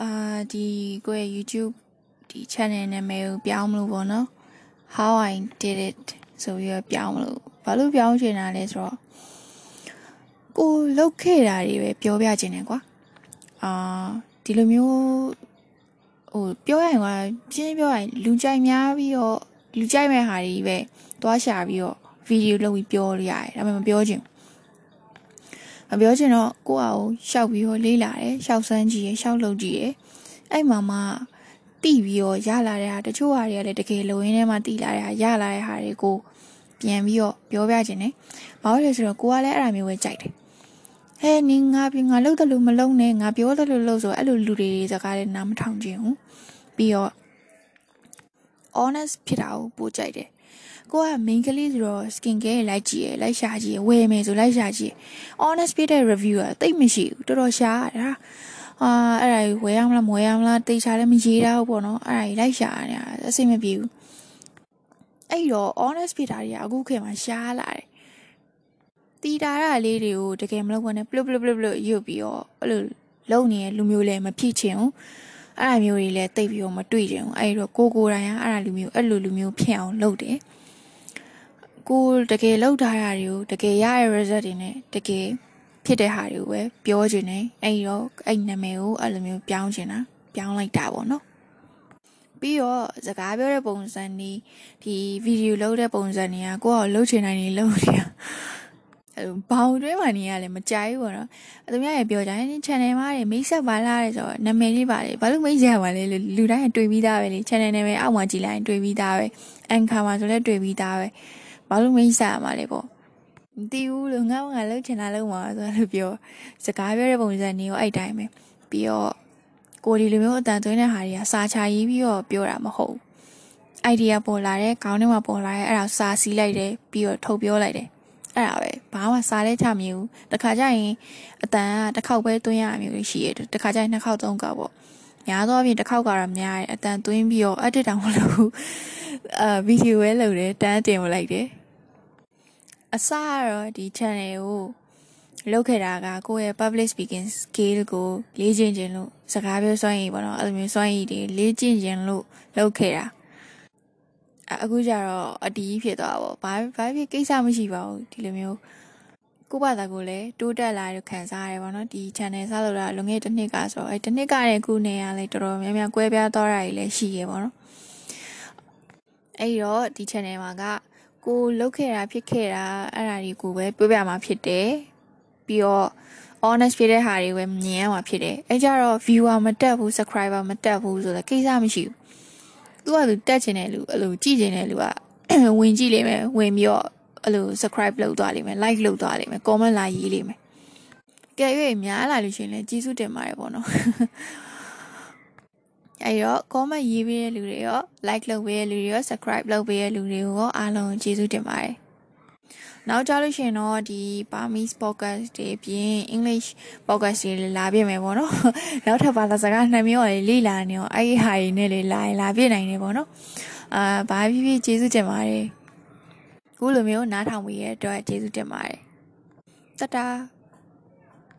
အာဒီကိုယ့်ရဲ့ YouTube ဒီ channel နာမည်ကိုပြောင်းမလို့ပေါ့နော် how i did it ဆိုပြီးတော့ပြောင်းမလို့ဘာလို့ပြောင်းချင်တာလဲဆိုတော့ကိုလုတ်ခဲ့တာတွေပဲပြောပြချင်တယ်ကွာအာဒီလိုမျိုးဟိုပြောရရင်ကပြင်းပြောရရင်လူကြိုက်များပြီးတော့လူကြိုက်မဲ့ဟာတွေပဲသွားရှာပြီးတော့ဗီဒီယိုလုပ်ပြီးပြောလို့ရတယ်ဒါပေမဲ့မပြောချင် မပြောချင်တော့ကိုယ့်အကိုရှောက်ပြီးတော့လေးလာတယ်ရှောက်စမ်းကြည့်ရရှောက်လုပ်ကြည့်ရအဲ့မှာမှတိပြီးတော့ရလာတဲ့ဟာတချို့ဟာတွေကလည်းတကယ်လိုရင်းထဲမှာတိလာတဲ့ဟာရလာတဲ့ဟာတွေကိုပြန်ပြီးတော့ပြောပြချင်တယ်ဘာလို့လဲဆိုတော့ကိုကလည်းအဲ့ဒါမျိုးပဲကြိုက်တယ်ဟဲ့နင်ငါပြငါလှုပ်တယ်လို့မလုံနဲ့ငါပြောတယ်လို့လှုပ်ဆိုအဲ့လိုလူတွေစကားလည်းနားမထောင်ချင်ဘူးပြီးတော့ honest ဖြစ်တာကိုပို့ကြိုက်တယ် ကိုက main ကလေးဆိုတော့ skin care လိုက်ကြည့်ရလိုက်ရှာကြည့်ရဝယ်မယ်ဆိုလိုက်ရှာကြည့် honest ဖြစ်တဲ့ review ကတိတ်မရှိဘူးတော်တော်ရှားတာအာအဲ့ဒါဝယ်ရမလားမဝယ်ရမလားတေချာလည်းမရေးတာဘူးပေါ့နော်အဲ့ဒါလိုက်ရှာနေတာအဆင်မပြေဘူးအဲ့တော့ honest ဖြစ်တာတွေကအခုခေတ်မှာရှားလာတယ်တီတာရလေးတွေကိုတကယ်မလုပ်ဘဲနဲ့ပလုတ်ပလုတ်ပလုတ်ပလုတ်ရွတ်ပြီးတော့အဲ့လိုလုံနေတဲ့လူမျိုးလည်းမဖြစ်ချင်ဘူး အဲ့ဒါမျိုးတွေလည်းတိတ်ပြီးတော့မတွေ့ချင်ဘူးအဲ့တော့ကိုကိုတိုင်းကအဲ့ဒါလူမျိုးအဲ့လိုလူမျိုးဖြစ်အောင်လုပ်တယ်ကိုတကယ်လောက်ထားတာတွေကိုတကယ်ရတဲ့ result တွေနဲ့တကယ်ဖြစ်တဲ့ဟာတွေကိုပဲပြောချင်တယ်အဲ့တော့အဲ့နာမည်ကိုအဲ့လိုမျိုးပြောင်းချင်တာပြောင်းလိုက်တာပေါ့နော်ပြီးတော့စကားပြောတဲ့ပုံစံนี้ဒီဗီဒီယိုလုပ်တဲ့ပုံစံนี้ကကိုယ့်အောင်လုပ်ချင်တိုင်းနေလုပ်နေတာ ဘောင်တွဲမှနေရလဲမကြိုက်ဘူးပေါ့နော်အသူများရေပြောကြတယ် channel မှာတွေမိတ်ဆက်ပါလားတဲ့ဆိုတော့နာမည်လေးပါလေဘာလို့မိတ်ဆက်ပါလဲလူတိုင်းကတွေ့ပြီးသားပဲလေ channel နာမည်အောက်မှာကြည့်လိုက်တွေ့ပြီးသားပဲ anchor မှာဆိုလဲတွေ့ပြီးသားပဲဘာလို့မိတ်ဆက်ရမှာလဲပေါ့မသိဘူးလို့ငါ့ငါလှုပ်ချင်တာလှုပ်မှာဆိုလို့ပြောစကားပြောတဲ့ပုံစံမျိုးအဲ့တိုင်းပဲပြီးတော့ကိုဒီလိုမျိုးအတန်သွင်းတဲ့ဟာတွေကစာချရေးပြီးတော့ပြောတာမဟုတ်ဘူး idea ပေါ်လာတဲ့ခေါင်းထဲမှာပေါ်လာတဲ့အဲ့ဒါစာစီးလိုက်တယ်ပြီးတော့ထုတ်ပြောလိုက်တယ် အဲ့ဒါပဲဘာမှစားလဲချမမျိုးတခါကျရင်အတန်ကတစ်ခေါက်ပဲသွင်းရမျိုးရှိရတယ်တခါကျရင်နှစ်ခေါက်သုံးခေါက်ပေါ့များသောအားဖြင့်တစ်ခေါက်ကတော့များတယ်အတန်သွင်းပြီးတော့ edit တောင်မလုပ်ဘူးအာဗီဒီယိုပဲလုပ်တယ်တန်းတင်မလိုက်တယ်အစကတော့ဒီ channel ကိုလုပ်ခဲ့တာကကိုယ့်ရဲ့ public speaking skill ကိုလေ့ကျင့်ခြင်းလို့စကားပြောစွမ်းရည်ပေါ့နော်အဲ့လိုမျိုးစွမ်းရည်တွေလေ့ကျင့်ခြင်းလို့လုပ်ခဲ့တာ အခုကျတော့အတီးဖြစ်သွားပါဘာဘာဖြစ်ကိစ္စမရှိပါဘူးဒီလိုမျိုးကိုဘာသာကိုလည်းတိုးတက်လာလို့ခံစားရတယ်ပေါ့နော်ဒီ channel စလုပ်တာလွန်ခဲ့တဲ့တစ်နှစ်ကဆိုတော့အဲတစ်နှစ်ကတည်းကနေရလဲတော်တော်များများကွဲပြားသွားတာတွေလည်းရှိရပေါ့နော်အဲ့တော့ဒီ channel မှာကကိုလုတ်ခဲ့တာဖြစ်ခဲ့တာအဲ့ဒါတွေကိုပဲပြောပြမှာဖြစ်တယ်ပြီးတော့ honest ဖြစ်တဲ့ဟာတွေပဲမြင်ရမှာဖြစ်တယ်အဲကြတော့ viewer မတက်ဘူး subscriber မတက်ဘူးဆိုတော့ကိစ္စမရှိဘူး သူကသူတက်ချင်တဲ့လူအဲ့လိုကြည့်ချင်တဲ့လူကဝင်ကြည့်လိမ့်မယ်ဝင်ပြီးတော့အဲ့လို subscribe လုပ်သွားလိမ့်မယ် like လုပ်သွားလိမ့်မယ် comment လာရေးလိမ့်မယ်ကဲ၍များလာလို့ရှိရင်လည်းကျေးဇူးတင်ပါတယ်ပေါ့နော်အဲ့တော့ comment ရေးပေးတဲ့လူတွေရော like လုပ်ပေးတဲ့လူတွေရော subscribe လုပ်ပေးတဲ့လူတွေကိုရောအားလုံးကျေးဇူးတင်ပါတယ် နောက်ကြလို့ရှိရင်တော့ဒီ Burmese podcast တွေပြင် English podcast တွေလာပြမယ်ပေါ့နော်နောက်ထပ်ဘာသာစကားနှစ်မျိုးလေးလေ့လာနေအောင်အဲ့ဒီဟာတွေနဲ့လေးလာရင်လာပြနိုင်တယ်ပေါ့နော်အာဘာဖြစ်ဖြစ်ကျေးဇူးတင်ပါတယ်ခုလိုမျိုးနားထောင်ပေးရတဲ့အတွက်ကျေးဇူးတင်ပါတယ်တတား